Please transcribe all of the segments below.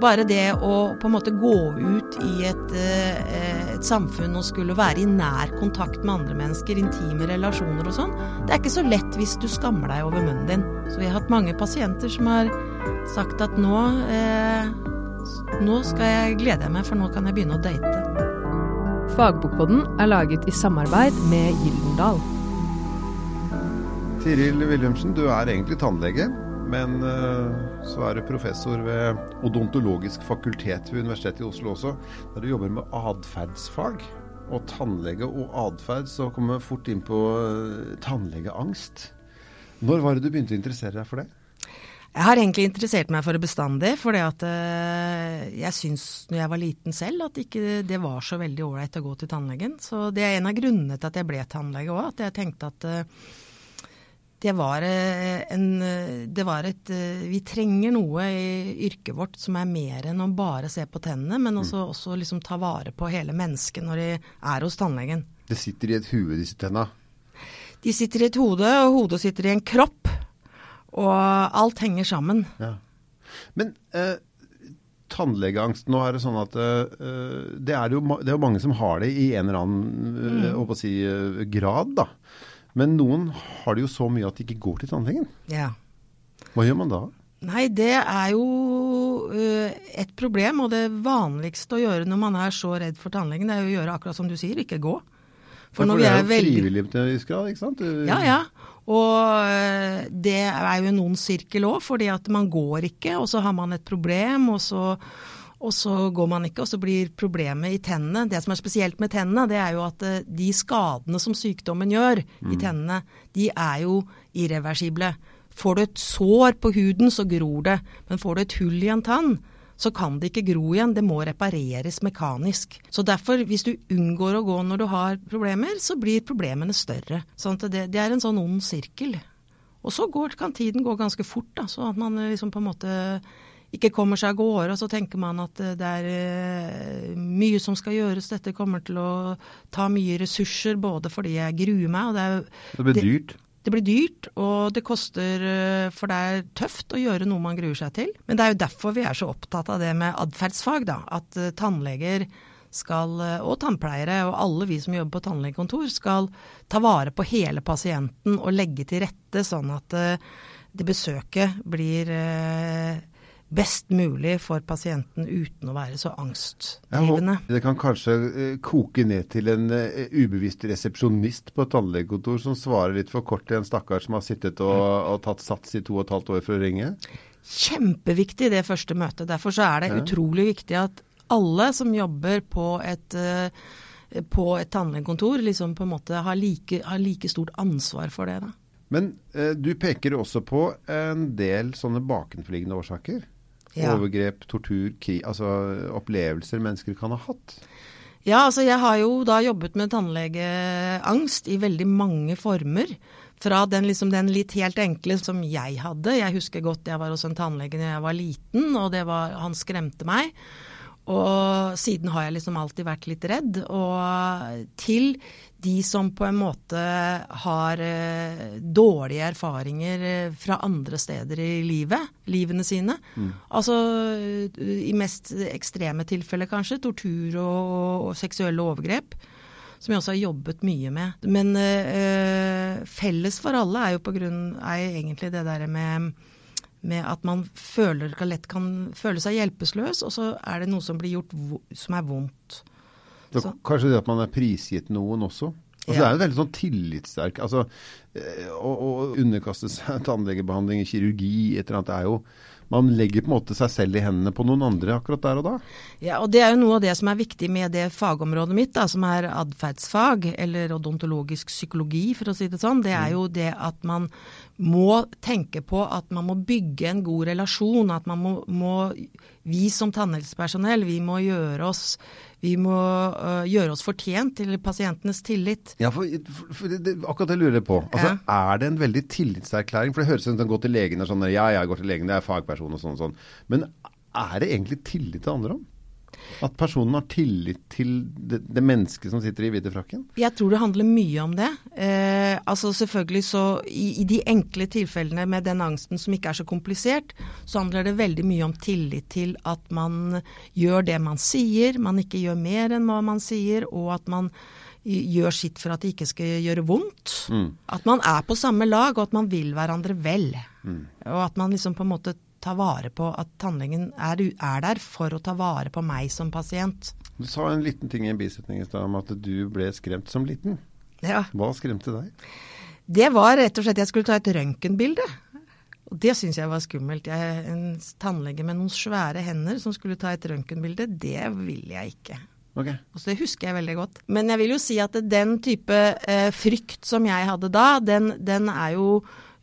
bare det å på en måte gå ut i et, eh, et, samfunn og skulle være i nær kontakt med andre mennesker, intime relasjoner og sånn, det er ikke så lett hvis du skammer deg over munnen din. Så vi har hatt mange pasienter som har sagt at nå, eh, nå skal jeg glede meg, for nå kan jeg begynne å date. Fagbokpodden er laget i samarbeid med Gyldendal. Tiril Wilhelmsen, du er egentlig tannlege. Men uh, så er du professor ved odontologisk fakultet ved Universitetet i Oslo også, der du jobber med atferdsfag. Og tannlege og atferd, så kommer vi fort inn på uh, tannlegeangst. Når var det du begynte å interessere deg for det? Jeg har egentlig interessert meg for det bestandig. For uh, jeg syns når jeg var liten selv at ikke det var så veldig ålreit å gå til tannlegen. Så det er en av grunnene til at jeg ble tannlege òg. At jeg tenkte at det var, eh, en, eh, det var et eh, Vi trenger noe i yrket vårt som er mer enn å bare se på tennene, men også, mm. også liksom ta vare på hele mennesket når de er hos tannlegen. Det sitter i et hue, disse tenna? De sitter i et hode, og hodet sitter i en kropp. Og alt henger sammen. Ja. Men eh, tannlegeangst, nå er det sånn at eh, det, er jo, det er mange som har det i en eller annen mm. si, grad, da. Men noen har det jo så mye at de ikke går til tannlegen. Ja. Hva gjør man da? Nei, det er jo uh, et problem. Og det vanligste å gjøre når man er så redd for tannlegen, det er å gjøre akkurat som du sier, ikke gå. For, for det er jo veldig... frivillig til viss grad, ikke sant? Du... Ja, ja. Og uh, det er jo en ond sirkel òg, fordi at man går ikke, og så har man et problem, og så og så går man ikke, og så blir problemet i tennene Det som er spesielt med tennene, det er jo at eh, de skadene som sykdommen gjør mm. i tennene, de er jo irreversible. Får du et sår på huden, så gror det. Men får du et hull i en tann, så kan det ikke gro igjen. Det må repareres mekanisk. Så derfor, hvis du unngår å gå når du har problemer, så blir problemene større. Sånn det, det, er en sånn ond sirkel. Og så går, kan tiden gå ganske fort, da, så at man liksom på en måte ikke kommer seg av gårde. Og så tenker man at eh, det er eh, mye som skal gjøres. Dette kommer til å ta mye ressurser, både fordi jeg gruer meg og det er Det blir dyrt? Det, blir dyrt, og det koster eh, For det er tøft å gjøre noe man gruer seg til. Men det er jo derfor vi er så opptatt av det med atferdsfag, da. At tannleger skal, og tannpleiere og alle vi som jobber på tannlegekontor, skal ta vare på hele pasienten og legge til rette sånn at det besøket blir best mulig for pasienten uten å være så angstdrivende. det kan kanskje eh, koke ned til en uh, ubevisst resepsjonist på et tannlegekontor som svarer litt for kort til en stakkar som har sittet og, og, tatt sats i to og et halvt år for å ringe? Kjempeviktig det første møtet. Derfor så er det utrolig viktig at alle som jobber på et uh, på et tannlegekontor liksom på en måte har like, har like stort ansvar for det. da. Men eh, du peker også på en del sånne bakenforliggende årsaker? Ja. Overgrep, tortur, krig, altså opplevelser mennesker kan ha hatt? Ja, altså jeg har jo da jobbet med tannlegeangst i veldig mange former. Fra den, liksom, den litt helt enkle som jeg hadde. Jeg husker godt jeg var hos en tannlege da jeg var liten, og var, han skremte meg. Og siden har jeg liksom alltid vært litt redd. Og til de som på en måte har eh, dårlige erfaringer eh, fra andre steder i livet, livene sine. Mm. Altså i mest ekstreme tilfeller kanskje, tortur og, og seksuelle overgrep. Som jeg også har jobbet mye med. Men øh, felles for alle er jo på grunn, er egentlig det der med med at man føler, lett kan føle seg hjelpeløs, og så er det noe som blir gjort som er vondt. Så, kanskje det at man er prisgitt noen også? Altså, ja. Det er jo veldig sånn tillitssterk altså, eh, Å, å underkaste seg tannlegebehandling, kirurgi, et eller annet, det er jo man legger på en måte seg selv i hendene på noen andre akkurat der og da. Ja, og det er jo noe av det som er viktig med det fagområdet mitt, da, som er atferdsfag, eller odontologisk psykologi, for å si det sånn. Det er mm. jo det at man må tenke på at man må bygge en god relasjon. At man må, må vi som tannhelsepersonell, vi må gjøre oss vi må uh, gjøre oss fortjent til pasientenes tillit. Ja, for, for, for det, Akkurat det lurer jeg på. Altså, ja. Er det en veldig tillitserklæring? For det høres ut som at gå til legen er sånn ja, jeg går til legen, det er fagperson og sånn og sånn. Men er det egentlig tillit til andre om? At personen har tillit til det, det mennesket som sitter i hvite frakken? Jeg tror det handler mye om det. Eh, altså selvfølgelig så i, i, de enkle tilfellene med den angsten som ikke er så komplisert, så handler det veldig mye om tillit til at man gjør det man sier, man ikke gjør mer enn hva man sier, og at man gjør sitt for at det ikke skal gjøre vondt. Mm. At man er på samme lag, og at man vil hverandre vel. Mm. Og at man liksom på en måte ta vare på at tannlegen er, er, der for å ta vare på meg som pasient. Du sa en liten ting i en bisetning i stad om at du ble skremt som liten. Ja. Hva skremte deg? Det var rett og slett jeg skulle ta et røntgenbilde. Og det syns jeg var skummelt. Jeg, en tannlege med noen svære hender som skulle ta et røntgenbilde, det ville jeg ikke. Okay. Så det husker jeg veldig godt. Men jeg vil jo si at den type eh, frykt som jeg hadde da, den, den er jo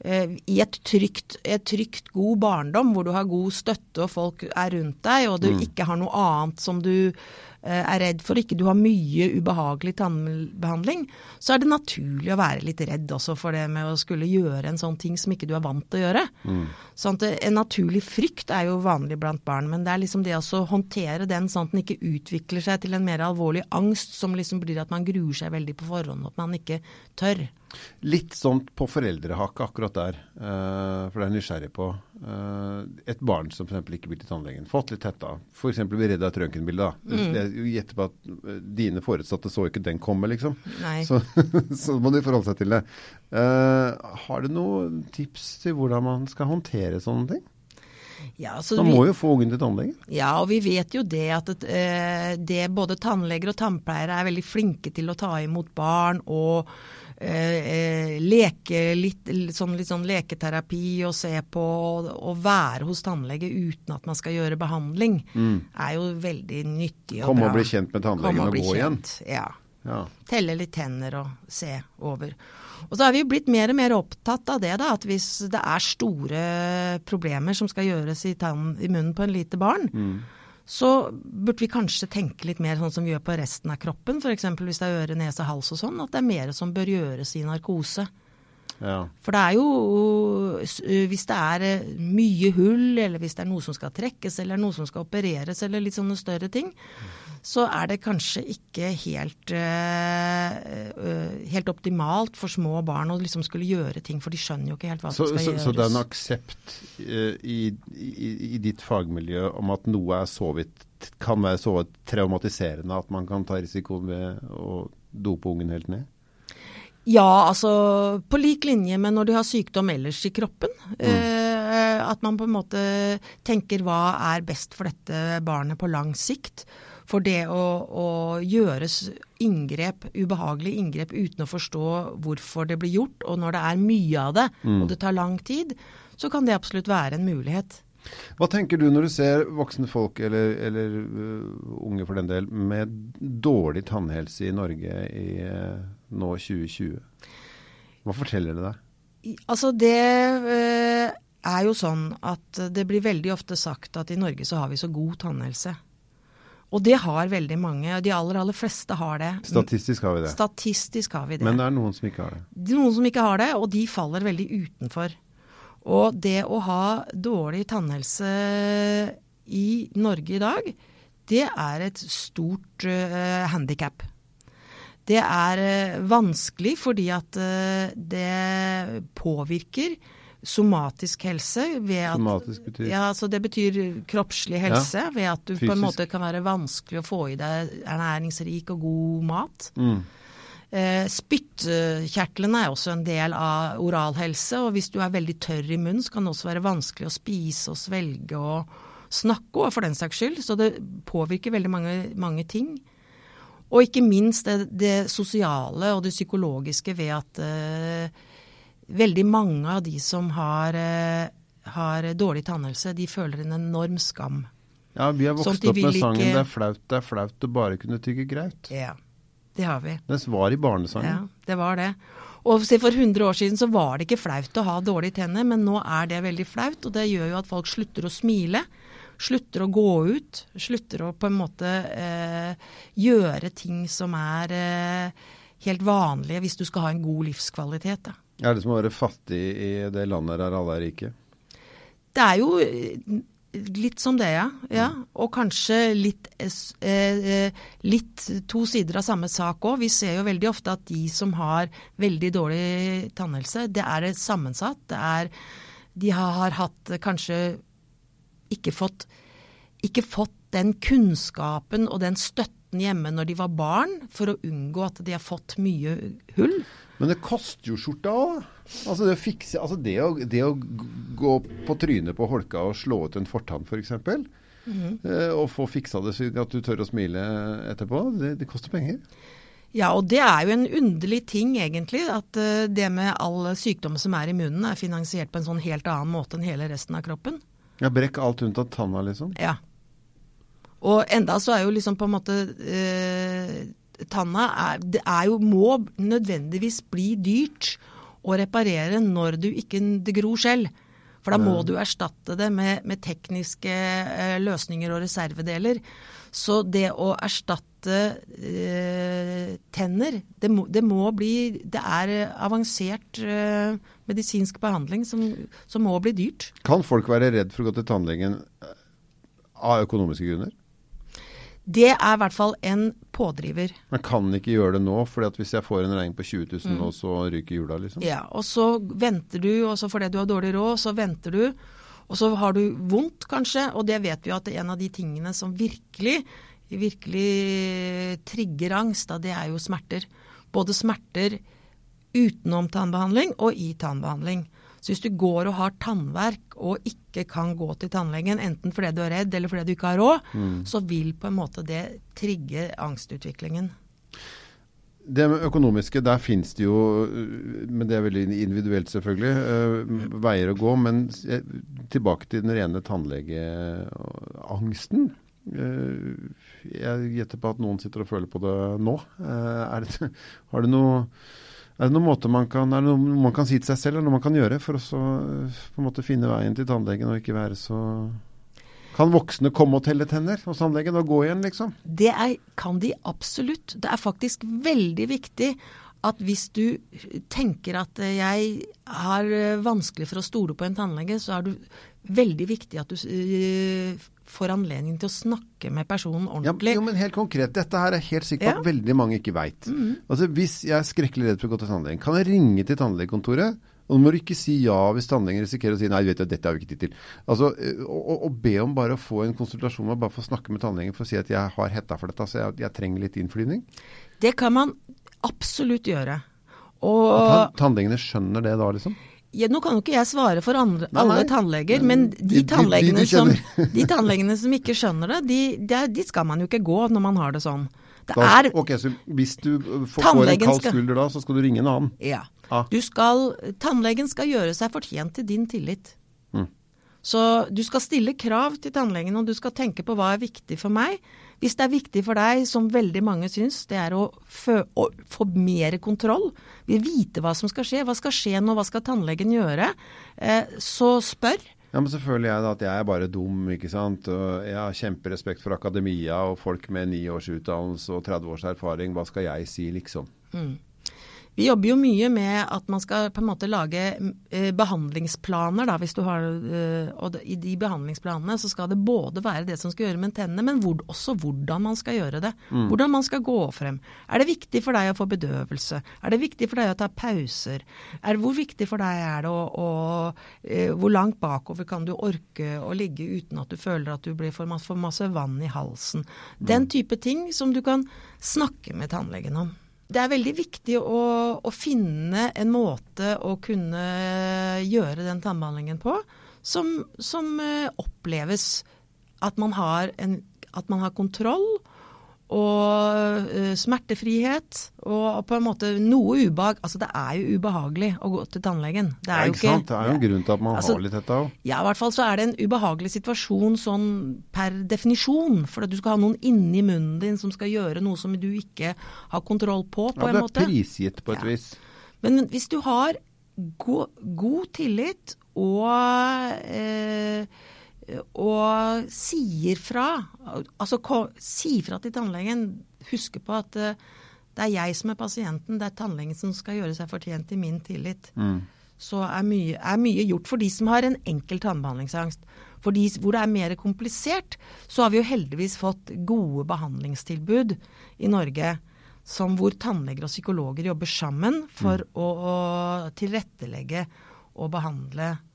i et trygt, et trygt, god barndom, hvor du har god støtte og folk er rundt deg, og du mm. ikke har noe annet som du eh, er redd for, ikke du har mye ubehagelig tannbehandling, så er det naturlig å være litt redd også for det med å skulle gjøre en sånn ting som ikke du er vant til å gjøre. Mm. Sånn at En naturlig frykt er jo vanlig blant barn, men det er liksom det å håndtere den sånn at den ikke utvikler seg til en mer alvorlig angst som liksom blir at man gruer seg veldig på forhånd, og at man ikke tør. Litt sånn på foreldrehake akkurat der, uh, for det er nysgjerrig på. Et barn som f.eks. ikke blir til tannlegen, fått litt hetta, f.eks. blir redd av et røntgenbilde. Mm. Jeg gjetter på at uh, dine foresatte så ikke den komme, liksom. Så, så, må de forholde seg til det. har du noen tips til hvordan man skal håndtere sånne ting? Ja, Man må vi, jo få ungen til tannlegen? Ja, og vi vet jo det at det, både tannleger og tannpleiere er veldig flinke til å ta imot barn og Eh, eh, leke litt sånn, litt sånn leketerapi og se på å være hos tannlege uten at man skal gjøre behandling, mm. er jo veldig nyttig og Komme bra. Komme og bli kjent med tannlegen og, og gå kjent. igjen? Ja. ja. Telle litt tenner og se over. Og så er vi jo blitt mer og mer opptatt av det, da, at hvis det er store problemer som skal gjøres i, tann, i munnen på en lite barn, mm så burde vi kanskje tenke litt mer sånn som vi gjør på resten av kroppen. F.eks. hvis det er øre, nese, hals og sånn. At det er mer som bør gjøres i narkose. Ja. For det er jo Hvis det er eh, mye hull, eller hvis det er noe som skal trekkes, eller noe som skal opereres, eller litt sånne større ting, så er det kanskje ikke helt, uh, helt optimalt for små barn å liksom skulle gjøre ting, for de skjønner jo ikke helt hva som skal så, gjøres. Så det er en aksept i, i, i, ditt fagmiljø om at noe er så vidt, kan være så traumatiserende at man kan ta risiko ved å dope ungen helt ned? Ja, altså på lik linje med når du har sykdom ellers i kroppen. Mm. Eh, at man på en måte tenker hva er best for dette barnet på lang sikt. For det å, å gjøres inngrep, ubehagelige inngrep uten å forstå hvorfor det blir gjort, og når det er mye av det, mm. og det tar lang tid, så kan det absolutt være en mulighet. Hva tenker du når du ser voksne folk, eller, eller uh, unge for den del, med dårlig tannhelse i Norge i uh, nå 2020? Hva forteller det deg? Altså det uh, er jo sånn at det blir veldig ofte sagt at i Norge så har vi så god tannhelse. Og det har veldig mange. De aller, aller fleste har det. Statistisk har vi det. Statistisk har vi det. Men det er noen som ikke har det. Det Noen som ikke har det, og de faller veldig utenfor. Og det å ha dårlig tannhelse i Norge i dag, det er et stort uh, eh, handikap. Det er uh, vanskelig fordi at uh, det påvirker somatisk helse. At, somatisk betyr? Ja, altså Det betyr kroppslig helse. Ja, ved at du Fysisk. på en måte kan være vanskelig å få i deg ernæringsrik og god mat. Mm. Eh, spyttkjertlene er også en del av oralhelse, og hvis du er veldig tørr i munnen, så kan det også være vanskelig å spise og svelge og snakke og for den saks skyld. Så det påvirker veldig mange, mange ting. Og ikke minst det, det, sosiale og det psykologiske ved at uh, veldig mange av de som har, uh, har dårlig tannhelse, de føler en enorm skam. Ja, vi har vokst opp med sangen ikke... 'Det er flaut, det er flaut å bare kunne tygge graut'. Ja, det har vi. Det var i barnesangen. Ja, det var det. Og For 100 år siden så var det ikke flaut å ha dårlige tenner, men nå er det veldig flaut. Og det gjør jo at folk slutter å smile. Slutter å gå ut. Slutter å på en måte eh, gjøre ting som er eh, helt vanlige hvis du skal ha en god livskvalitet. Da. Er det som å være fattig i det landet der alle er rike? Det er jo Litt som det, ja. ja. Og kanskje litt, eh, litt to sider av samme sak òg. Vi ser jo veldig ofte at de som har veldig dårlig tannhelse, det er sammensatt. Det er De har hatt kanskje ikke fått, ikke fått den kunnskapen og den støtten hjemme når de var barn, for å unngå at de har fått mye hull. Men det koster jo skjorta òg. Altså det å, fikse, altså det, å, det å gå på trynet på holka og slå ut en fortann f.eks. For mm -hmm. eh, og få fiksa det så at du tør å smile etterpå, det, det, koster penger. Ja, og det er jo en underlig ting egentlig. At uh, det med all sykdom som er i munnen er finansiert på en sånn helt annen måte enn hele resten av kroppen. Ja, Brekk alt unntatt tanna, liksom? Ja. Og enda så er jo liksom på en måte eh, Tanna er, det er jo, må nødvendigvis bli dyrt å reparere når du ikke det gror selv. For da må du erstatte det med, med tekniske eh, løsninger og reservedeler. Så det å erstatte eh, tenner, det må, det må, bli Det er avansert eh, medisinsk behandling som, som, må bli dyrt. Kan folk være redd for å gå til tannlegen eh, av økonomiske grunner? Det er i hvert fall en pådriver. Jeg kan ikke gjøre det nå, for hvis jeg får en regning på 20 000 mm. og så ryker jula, liksom? Ja, og så venter du, og så fordi du har dårlig råd, så venter du. Og så har du vondt, kanskje, og det vet vi at det er en av de tingene som virkelig, virkelig trigger angst, da, det er jo smerter. Både smerter utenom tannbehandling og i tannbehandling. Så hvis du går og har tannverk og ikke kan gå til tannlegen, enten fordi du er redd eller fordi du ikke har råd, mm. så vil på en måte det trigge angstutviklingen. Det økonomiske, der finnes det jo, men det er veldig individuelt selvfølgelig, uh, veier å gå. Men tilbake til den rene tannlegeangsten. Uh, jeg gjetter på at noen sitter og føler på det nå. Uh, det, har det noe er det noen måte man kan, er det noe man kan si til seg selv, eller noe man kan gjøre for å så, på en måte finne veien til tannlegen og ikke være så Kan voksne komme og telle tenner hos tannlegen og gå igjen, liksom? Det er, kan de absolutt. Det er faktisk veldig viktig at hvis du tenker at jeg har vanskelig for å stole på en tannlege, så er det veldig viktig at du får anledning til å snakke med personen ordentlig. Ja, jo, men helt konkret, Dette her er helt sikkert ja. at veldig mange ikke veit. Mm. Altså, hvis jeg er skrekkelig redd for å gå til tannlegen, kan jeg ringe til tannlegekontoret? Og må du ikke si ja hvis tannlegen risikerer å si nei, vet du, dette har vi ikke tid til. Altså, å, og, be om bare å få en konsultasjon og bare få snakke med tannlegen for å si at jeg har hetta for dette, så jeg, jeg trenger litt innflyvning. Det kan man absolutt gjøre. Og, At Tannlegene skjønner det da, liksom? Ja, nå kan jo ikke jeg svare for andre, nei, alle tannleger, men de tannlegene, de, de, som, de tannlegene, som, ikke skjønner det, de, de, skal man jo ikke gå når man har det sånn. Det da, er, ok, så Hvis du får en kald skulder da, så skal du ringe en annen? Ja. Ah. Skal, tannlegen skal gjøre seg fortjent til din tillit. Så du skal stille krav til tannlegen, og du skal tenke på hva er viktig for meg. Hvis det er viktig for deg, som veldig mange syns, det er å, å få mer kontroll, vite hva som skal skje, hva skal skje nå, hva skal tannlegen gjøre, eh, så spør. Ja, men selvfølgelig er det at jeg er bare dum, ikke sant. Og jeg har kjemperespekt for akademia og folk med ni års utdannelse og 30 års erfaring. Hva skal jeg si, liksom? Mm. Vi jobber jo mye med at man skal på en måte lage eh, behandlingsplaner. Da, hvis du har, eh, og I de behandlingsplanene så skal det både være det som skal gjøre med tennene, men hvor, også hvordan man skal gjøre det. Mm. Hvordan man skal gå frem. Er det viktig for deg å få bedøvelse? Er det viktig for deg å ta pauser? Er, hvor viktig for deg er det å, å eh, Hvor langt bakover kan du orke å ligge uten at du føler at du blir for, for masse vann i halsen? Den mm. type ting som du kan snakke med tannlegen om det er veldig viktig å, å, finne en måte å kunne gjøre den tannbehandlingen på som, som uh, oppleves at man, en, at man har kontroll og uh, smertefrihet og på en måte noe ubehag. Altså det er jo ubehagelig å gå til tannlegen. Det er, ja, jo ikke sant. Det er jo en grunn til at man altså, har litt dette òg. Ja, i hvert fall så er det en ubehagelig situasjon sånn per definisjon. For at du skal ha noen inni munnen din som skal gjøre noe som du ikke har kontroll på, på ja, en måte. Ja, det er prisgitt på et ja. vis. Men hvis du har go god tillit og eh, og sier fra. Altså si fra til tannlegen. Huske på at uh, det er jeg som er pasienten, det er tannlegen som skal gjøre seg fortjent i min tillit. Mm. Så er mye, er mye, gjort for de som har en enkel tannbehandlingsangst. For de hvor det er mer komplisert, så har vi jo heldigvis fått gode behandlingstilbud i Norge. Som hvor tannleger og psykologer jobber sammen for å, å tilrettelegge og behandle Eh,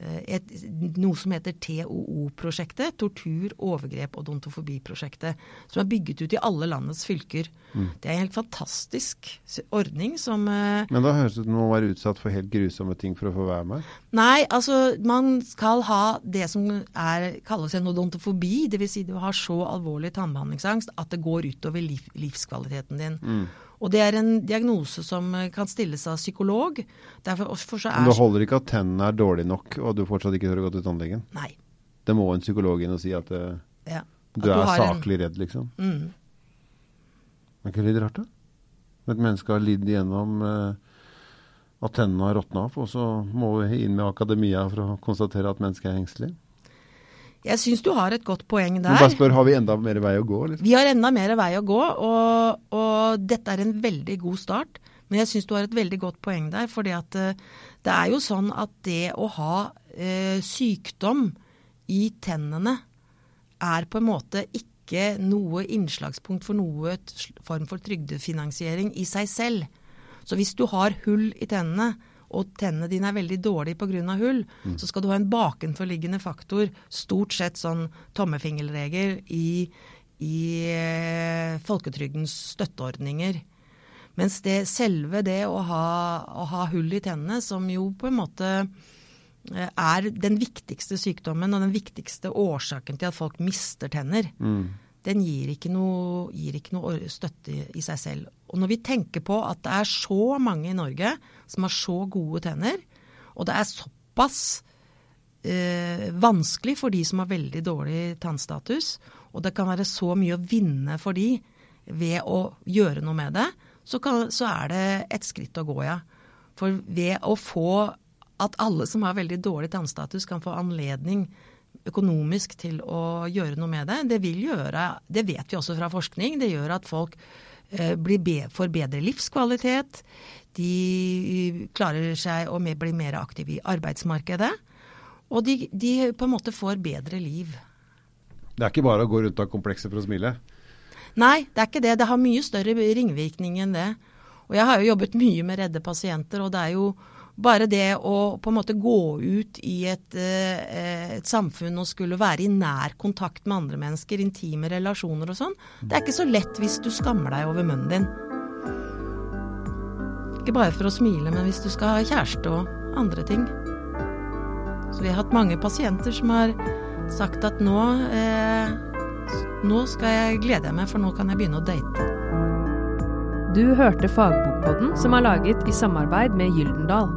et, noe som heter TOO-prosjektet, tortur, overgrep og odontofobi-prosjektet, som er bygget ut i alle landets fylker. Mm. Det er en helt fantastisk ordning som uh, Men da høres det ut som man må være utsatt for helt grusomme ting for å få være med? Nei, altså man skal ha det som er, kalles en odontofobi, dvs. Si du har så alvorlig tannbehandlingsangst at det går utover liv, livskvaliteten din. Mm. Og det er en diagnose som eh, kan stilles av psykolog. Derfor, Men det holder ikke at tennene er dårlige nok, og du fortsatt ikke tør å gå til tannlegen? Nei. Det må en psykolog inn og si at, det, eh, ja. at du, er saklig en... redd, liksom? Mm. Er ikke litt rart, da? Et menneske har lidd igjennom eh, at tennene har råtna opp, og så må vi inn med akademia for å konstatere at mennesket er engstelig? Jeg syns du har et godt poeng der. Men bare spør, Har vi enda mer vei å gå? Liksom? Vi har enda mer vei å gå, og, og dette er en veldig god start. Men jeg syns du har et veldig godt poeng der. For uh, det er jo sånn at det å ha uh, sykdom i tennene er på en måte ikke noe innslagspunkt for noe form for trygdefinansiering i seg selv. Så hvis du har hull i tennene, og tennene dine er veldig dårlige pga. hull, mm. så skal du ha en bakenforliggende faktor, stort sett sånn tommefingerregel, i, i eh, folketrygdens støtteordninger. Mens det selve det å ha, å ha, hull i tennene, som jo på en måte eh, er den viktigste sykdommen og den viktigste årsaken til at folk mister tenner, mm. Den gir ikke, noe, gir ikke noe støtte i seg selv. Og når vi tenker på at det er så mange i Norge som har så gode tenner, og det er såpass eh, vanskelig for de som har veldig dårlig tannstatus, og det kan være så mye å vinne for de ved å gjøre noe med det, så, kan, så er det et skritt å gå, ja. For ved å få at alle som har veldig dårlig tannstatus, kan få anledning økonomisk til å gjøre noe med det, det vil gjøre Det vet vi også fra forskning. Det gjør at folk Eh, får bedre livskvalitet. De klarer seg å bli mer aktive i arbeidsmarkedet. Og de, de, på en måte får bedre liv. Det er ikke bare å gå rundt av komplekser for å smile? Nei, det er ikke det. Det har mye større ringvirkning enn det. Og jeg har jo jobbet mye med redde pasienter, og det er jo bare det å på en måte gå ut i et, eh, et, samfunn og skulle være i nær kontakt med andre mennesker, intime relasjoner og sånn, det er ikke så lett hvis du skammer deg over munnen din. Ikke bare for å smile, men hvis du skal ha kjæreste og andre ting. Så vi har hatt mange pasienter som har sagt at nå, eh, nå skal jeg glede meg, for nå kan jeg begynne å date. Du hørte Fagbokpodden, som er laget i samarbeid med Gyldendal.